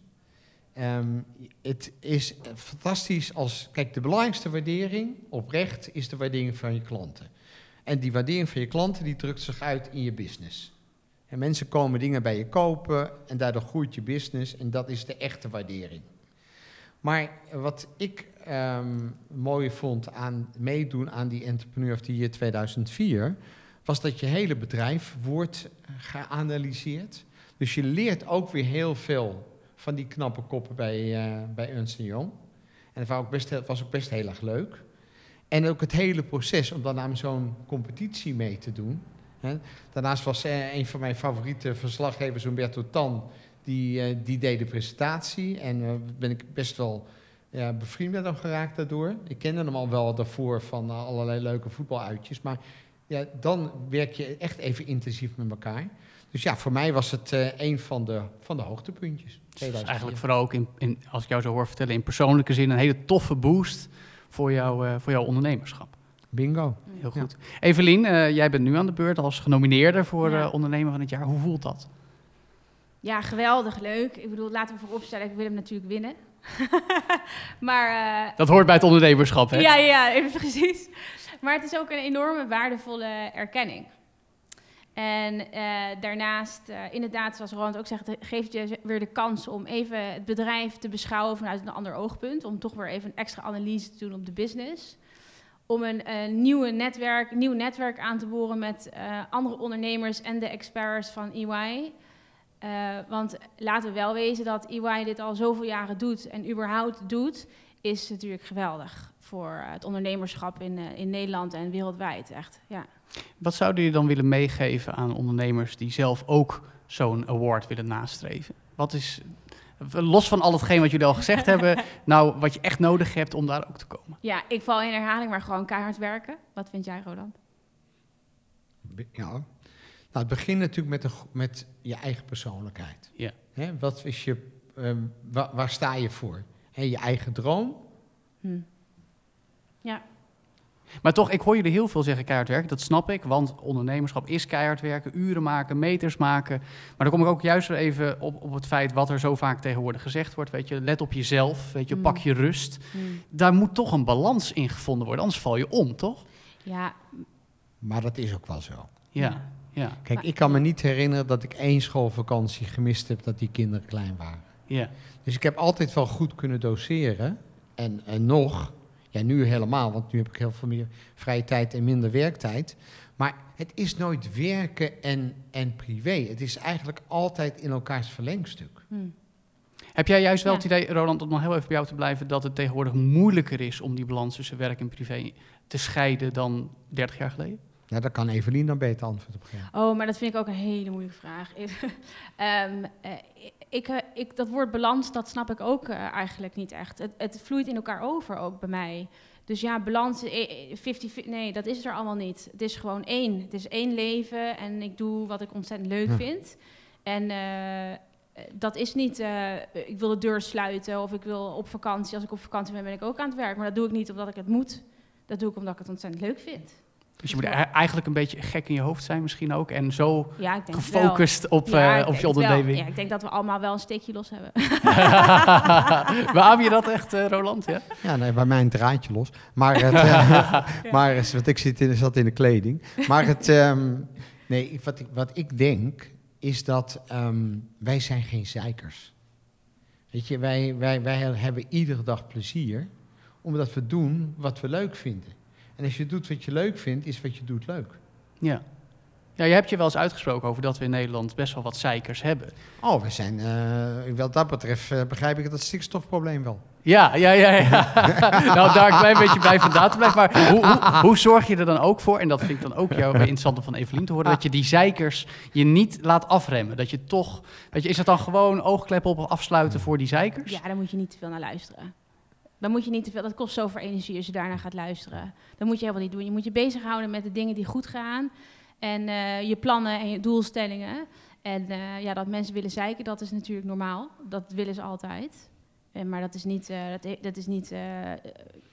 [SPEAKER 2] Ehm, het is fantastisch als... Kijk, de belangrijkste waardering oprecht is de waardering van je klanten. En die waardering van je klanten die drukt zich uit in je business. En mensen komen dingen bij je kopen en daardoor groeit je business en dat is de echte waardering. Maar wat ik ehm, mooi vond aan meedoen aan die Entrepreneur of the Year 2004, was dat je hele bedrijf wordt geanalyseerd. Dus je leert ook weer heel veel van die knappe koppen bij, uh, bij Ernst Young. En dat was ook, best, was ook best heel erg leuk. En ook het hele proces om dan aan zo'n competitie mee te doen. Hè. Daarnaast was uh, een van mijn favoriete verslaggevers, Humberto Tan, die, uh, die deed de presentatie. En uh, ben ik best wel bevriend met hem geraakt daardoor. Ik kende hem al wel daarvoor van allerlei leuke voetbaluitjes. Maar ja, dan werk je echt even intensief met elkaar. Dus ja, voor mij was het uh, een van de, van de hoogtepuntjes.
[SPEAKER 1] Dus eigenlijk vooral ook, in, in, als ik jou zo hoor vertellen, in persoonlijke zin een hele toffe boost voor, jou, uh, voor jouw ondernemerschap.
[SPEAKER 2] Bingo.
[SPEAKER 1] Heel goed. Ja. Evelien, uh, jij bent nu aan de beurt als genomineerde voor ja. ondernemer van het jaar. Hoe voelt dat?
[SPEAKER 3] Ja, geweldig leuk. Ik bedoel, laten we vooropstellen, ik wil hem natuurlijk winnen. [laughs] maar,
[SPEAKER 1] dat hoort bij het ondernemerschap, hè?
[SPEAKER 3] Ja, ja, even [laughs] precies. Maar het is ook een enorme waardevolle erkenning. En uh, daarnaast, uh, inderdaad, zoals Roland ook zegt, geeft je weer de kans om even het bedrijf te beschouwen vanuit een ander oogpunt. Om toch weer even een extra analyse te doen op de business. Om een, nieuwe netwerk, nieuw netwerk aan te boren met uh, andere ondernemers en de experts van EY. want laten we wel wezen dat EY dit al zoveel jaren doet en überhaupt doet, is natuurlijk geweldig voor het ondernemerschap in, in Nederland en wereldwijd. Echt, ja.
[SPEAKER 1] Wat zouden jullie dan willen meegeven aan ondernemers die zelf ook zo'n award willen nastreven? Wat is, los van al hetgeen wat jullie al gezegd [laughs] hebben, nou wat je echt nodig hebt om daar ook te komen?
[SPEAKER 3] Ja, ik val in herhaling, maar gewoon keihard werken. Wat vind jij, Roland?
[SPEAKER 2] Ja, nou, het begint natuurlijk met, de, met je eigen persoonlijkheid.
[SPEAKER 1] Ja.
[SPEAKER 2] Hè, wat is je, um, waar, waar, sta je voor? Hè, je eigen droom?
[SPEAKER 3] Hm. Ja.
[SPEAKER 1] Maar toch, ik hoor jullie heel veel zeggen keihard werken. Dat snap ik, want ondernemerschap is keihard werken, uren maken, meters maken. Maar dan kom ik ook juist weer even op, op het feit wat er zo vaak tegenwoordig gezegd wordt. Weet je, let op jezelf, weet je,
[SPEAKER 3] Mm.
[SPEAKER 1] pak je rust.
[SPEAKER 3] Mm.
[SPEAKER 1] Daar moet toch een balans in gevonden worden, anders val je om, toch?
[SPEAKER 3] Ja,
[SPEAKER 2] Maar dat is ook wel zo.
[SPEAKER 1] Ja, ja,
[SPEAKER 2] Kijk,
[SPEAKER 3] Maar-
[SPEAKER 2] ik kan me niet herinneren dat ik één schoolvakantie gemist heb dat die kinderen klein waren.
[SPEAKER 1] ja.
[SPEAKER 2] Dus ik heb altijd wel goed kunnen doseren. En, en nog, ja nu helemaal, want nu heb ik heel veel meer vrije tijd en minder werktijd. Maar het is nooit werken en, en privé. Het is eigenlijk altijd in elkaars verlengstuk.
[SPEAKER 3] hm.
[SPEAKER 1] Heb jij juist wel
[SPEAKER 3] Ja.
[SPEAKER 1] het idee, Roland, om nog heel even bij jou te blijven, dat het tegenwoordig moeilijker is om die balans tussen werk en privé te scheiden dan 30 jaar geleden?
[SPEAKER 2] Nou, daar kan Evelien dan beter antwoord op geven.
[SPEAKER 3] Oh, maar dat vind ik ook een hele moeilijke vraag. [laughs] Ehm, eh, ik, eh, ik, dat woord balans, dat snap ik ook eh, eigenlijk niet echt. Het, het vloeit in elkaar over ook bij mij. Dus ja, balans, eh, eh, 50, nee, dat is er allemaal niet. Het is gewoon één. Het is één leven en ik doe wat ik ontzettend leuk
[SPEAKER 2] Ja.
[SPEAKER 3] vind. En dat is niet, ik wil de deur sluiten of ik wil op vakantie. Als ik op vakantie ben, ben ik ook aan het werk. Maar dat doe ik niet omdat ik het moet. Dat doe ik omdat ik het ontzettend leuk vind.
[SPEAKER 1] Dus je moet e- eigenlijk een beetje gek in je hoofd zijn misschien ook. En zo
[SPEAKER 3] Ja,
[SPEAKER 1] gefocust op,
[SPEAKER 3] Ja,
[SPEAKER 1] eh, op je onderneming.
[SPEAKER 3] Ja, ik denk dat we allemaal wel een steekje los hebben. [laughs]
[SPEAKER 1] Beaam je dat echt, eh, Roland? Ja?
[SPEAKER 2] Ja, nee, bij mij een draadje los. Maar, het, [laughs] eh, [laughs] maar want ik zit in, zat in de kleding. Maar het, ehm, nee, wat ik, wat ik denk, is dat ehm, wij zijn geen zeikers. Weet je, wij, wij, wij hebben iedere dag plezier, omdat we doen wat we leuk vinden. En als je doet wat je leuk vindt, is wat je doet leuk.
[SPEAKER 1] ja. Ja, je hebt je wel eens uitgesproken over dat we in Nederland best wel wat zeikers hebben.
[SPEAKER 2] Oh, we zijn, eh, wat dat betreft eh, begrijp ik het stikstofprobleem wel.
[SPEAKER 1] Ja, ja, ja. ja. [laughs] nou, daar een klein beetje bij vandaan te blijven. Maar hoe, hoe, hoe zorg je er dan ook voor, en dat vind ik dan ook jou interessant om van Evelien te horen, dat je die zeikers je niet laat afremmen? Dat je toch, weet je, is het dan gewoon oogkleppen op of afsluiten voor die zeikers?
[SPEAKER 3] Ja, daar moet je niet te veel naar luisteren. Dan moet je niet te veel, dat kost zoveel energie als je daarnaar gaat luisteren. Dat moet je helemaal niet doen. Je moet je bezighouden met de dingen die goed gaan. En eh, je plannen en je doelstellingen. En eh, ja, dat mensen willen zeiken, dat is natuurlijk normaal. Dat willen ze altijd. En, maar dat is niet, eh, dat, dat is niet, eh,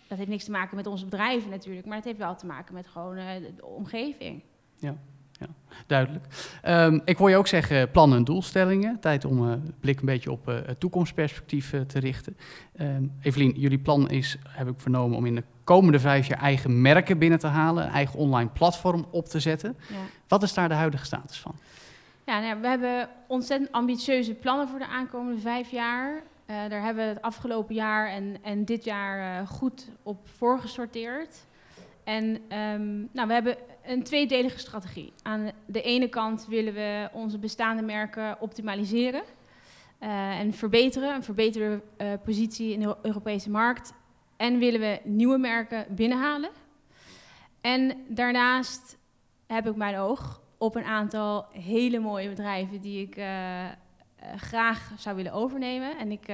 [SPEAKER 3] dat heeft niks te maken met onze bedrijven natuurlijk. Maar het heeft wel te maken met gewoon eh, de omgeving.
[SPEAKER 1] Duidelijk. Ehm, ik hoor je ook zeggen plannen en doelstellingen. Tijd om eh, de blik een beetje op eh, het toekomstperspectief eh, te richten. Ehm Evelien, jullie plan is, heb ik vernomen, om in de komende vijf jaar eigen merken binnen te halen. Een eigen online platform op te zetten.
[SPEAKER 3] Ja.
[SPEAKER 1] Wat is daar de huidige status van?
[SPEAKER 3] Ja, nou ja, we hebben ontzettend ambitieuze plannen voor de aankomende vijf jaar. Eh, daar hebben we het afgelopen jaar en, en dit jaar eh, goed op voorgesorteerd. En ehm, nou, we hebben een tweedelige strategie. Aan de ene kant willen we onze bestaande merken optimaliseren eh, en verbeteren, een verbeterde eh, positie in de Europese markt. En willen we nieuwe merken binnenhalen. En daarnaast heb ik mijn oog op een aantal hele mooie bedrijven die ik eh, graag zou willen overnemen. En ik,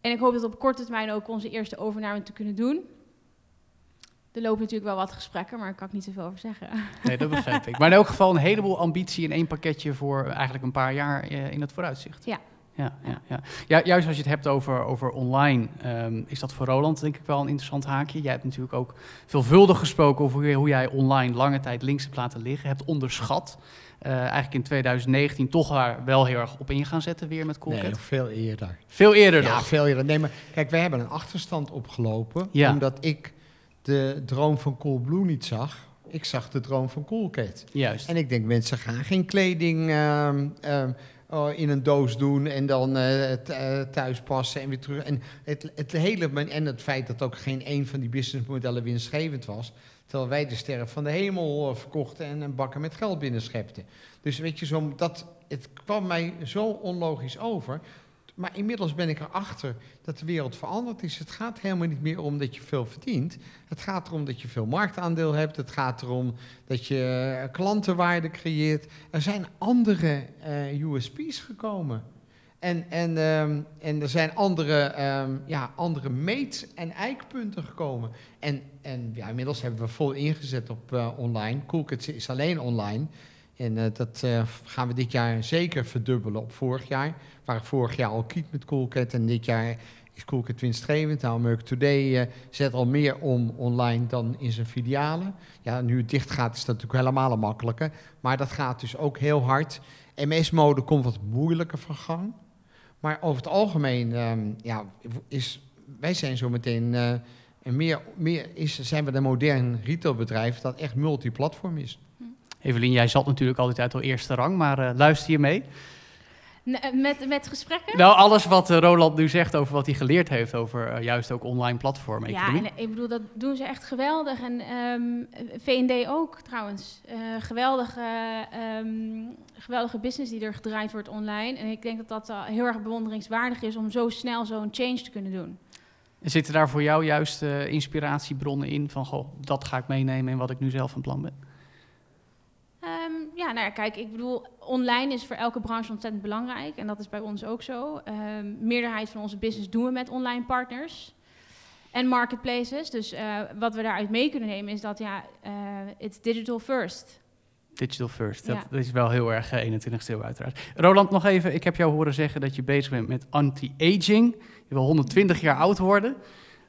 [SPEAKER 3] en ik hoop dat op korte termijn ook onze eerste overname te kunnen doen. Er lopen natuurlijk wel wat gesprekken, maar daar kan ik niet zoveel over zeggen.
[SPEAKER 1] Nee, dat begrijp ik. Maar in elk geval een heleboel ambitie in één pakketje voor eigenlijk een paar jaar eh, in het vooruitzicht.
[SPEAKER 3] Ja.
[SPEAKER 1] Ja, ja, ja. ja, juist als je het hebt over, over online, ehm, is dat voor Roland denk ik wel een interessant haakje. Jij hebt natuurlijk ook veelvuldig gesproken over hoe, jij online lange tijd links hebt laten liggen, hebt onderschat. Eh, eigenlijk in 2019 toch daar wel heel erg op in gaan zetten weer met Coolcat.
[SPEAKER 2] Nee, nog veel eerder.
[SPEAKER 1] Veel eerder
[SPEAKER 2] Ja,
[SPEAKER 1] nog.
[SPEAKER 2] veel eerder. Nee, maar kijk, wij hebben een achterstand opgelopen.
[SPEAKER 1] Ja.
[SPEAKER 2] Omdat ik de droom van Coolblue niet zag. Ik zag de droom van Coolcat.
[SPEAKER 1] Juist.
[SPEAKER 2] En ik denk, mensen gaan geen kleding ehm, ehm, oh, in een doos doen en dan eh, eh, thuis passen en weer terug. En het, het hele, en het feit dat ook geen een van die businessmodellen winstgevend was. Terwijl wij de sterren van de hemel eh, verkochten en een bakken met geld binnenschepten. Dus weet je, zo, dat, het kwam mij zo onlogisch over. Maar inmiddels ben ik erachter dat de wereld veranderd is. Het gaat helemaal niet meer om dat je veel verdient. Het gaat erom dat je veel marktaandeel hebt. Het gaat erom dat je eh, klantenwaarde creëert. Er zijn andere eh, USP's gekomen. En, en, ehm, en er zijn andere, ehm, ja, andere meet- en eikpunten gekomen. En, en ja, inmiddels hebben we vol ingezet op eh, online. Coolkids is alleen online. En eh, dat eh, gaan we dit jaar zeker verdubbelen op vorig jaar. Waar vorig jaar al kiet met Coolcat. En dit jaar is Coolcat winstgevend. Nou, Merck Today eh, zet al meer om online dan in zijn filialen. Ja, nu het dicht gaat is dat natuurlijk helemaal makkelijker. Maar dat gaat dus ook heel hard. MS-mode komt wat moeilijker van gang. Maar over het algemeen ehm, ja, is, wij zijn zo meteen een meer, meer is, zijn we een modern retailbedrijf dat echt multiplatform is.
[SPEAKER 1] Evelien, jij zat natuurlijk altijd uit al eerste rang, maar eh, luister je mee?
[SPEAKER 3] Ne- Met, met gesprekken?
[SPEAKER 1] Nou, alles wat eh, Roland nu zegt over wat hij geleerd heeft over eh, juist ook online platformen.
[SPEAKER 3] Ja, en eh, ik bedoel, dat doen ze echt geweldig. En ehm, V&D ook trouwens. Eh, geweldige, ehm, geweldige business die er gedraaid wordt online. En ik denk dat dat eh, heel erg bewonderingswaardig is om zo snel zo'n change te kunnen doen.
[SPEAKER 1] Zitten daar voor jou juist eh, inspiratiebronnen in van, goh, dat ga ik meenemen in wat ik nu zelf van plan ben?
[SPEAKER 3] Ehm, ja, nou ja, kijk, ik bedoel, online is voor elke branche ontzettend belangrijk. En dat is bij ons ook zo. Ehm meerderheid van onze business doen we met online partners. En marketplaces. Dus eh, wat we daaruit mee kunnen nemen is dat, ja, eh it's digital first.
[SPEAKER 1] Digital first, dat,
[SPEAKER 3] Ja.
[SPEAKER 1] dat is wel heel erg eh, 21ste eeuw uiteraard. Roland, nog even, ik heb jou horen zeggen dat je bezig bent met anti-aging. Je wil 120 jaar oud worden.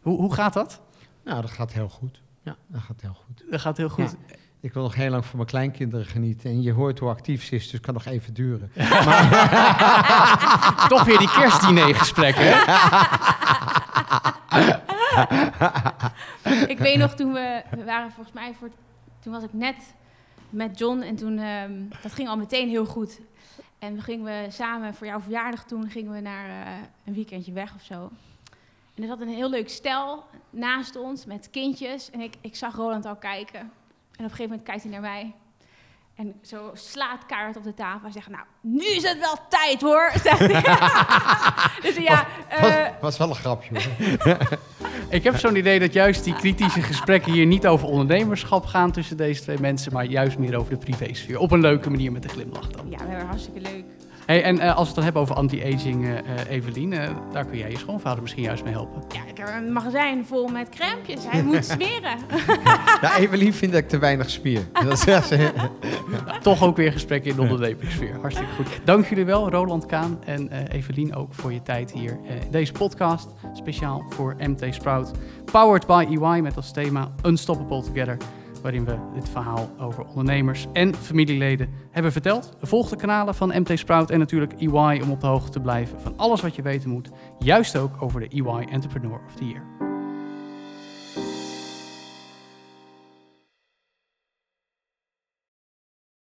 [SPEAKER 1] Hoe, hoe gaat dat?
[SPEAKER 2] Nou, dat gaat heel goed. Ja, dat gaat heel goed.
[SPEAKER 1] Dat gaat heel goed.
[SPEAKER 2] Ik wil nog heel lang van mijn kleinkinderen genieten. En je hoort hoe actief ze is, dus het kan nog even duren. [laughs] [laughs]
[SPEAKER 1] Toch weer die kerstdiner-gesprekken, [laughs]
[SPEAKER 3] ik weet nog toen we, we waren volgens mij voor, toen was ik net met John en toen, ehm, dat ging al meteen heel goed. En we gingen we samen voor jouw verjaardag toen, gingen we naar eh, een weekendje weg of zo. En er zat een heel leuk stel naast ons met kindjes en ik, ik zag Roland al kijken. En op een gegeven moment kijkt hij naar mij. En zo slaat kaart op de tafel. Hij zegt, nou, nu is het wel tijd hoor. [laughs] Zegt hij. [laughs] dus ja,
[SPEAKER 2] Was,
[SPEAKER 3] eh,
[SPEAKER 2] was wel een grapje hoor. [laughs]
[SPEAKER 1] Ik heb zo'n idee dat juist die kritische gesprekken hier niet over ondernemerschap gaan tussen deze twee mensen, maar juist meer over de privésfeer. Op een leuke manier met een glimlach dan.
[SPEAKER 3] ja, we hebben hartstikke leuk.
[SPEAKER 1] Hey, en eh, als we het dan hebben over anti-aging, eh, eh, Evelien, daar kun jij je schoonvader misschien juist mee helpen.
[SPEAKER 3] Ja, ik heb een magazijn vol met crèmpjes. Hij moet [laughs] smeren.
[SPEAKER 2] Ja, Evelien vindt dat ik te weinig spier. [laughs] Dat ze.
[SPEAKER 1] Toch ook weer gesprekken in de. Hartstikke goed. Dank jullie wel, Roland Kaan en eh, Evelien ook voor je tijd hier eh, in deze podcast. Speciaal voor MT Sprout. Powered by EY met als thema Unstoppable Together. Waarin we dit verhaal over ondernemers en familieleden hebben verteld. Volg de kanalen van MT Sprout en natuurlijk EY om op de hoogte te blijven van alles wat je weten moet. Juist ook over de EY Entrepreneur of the Year.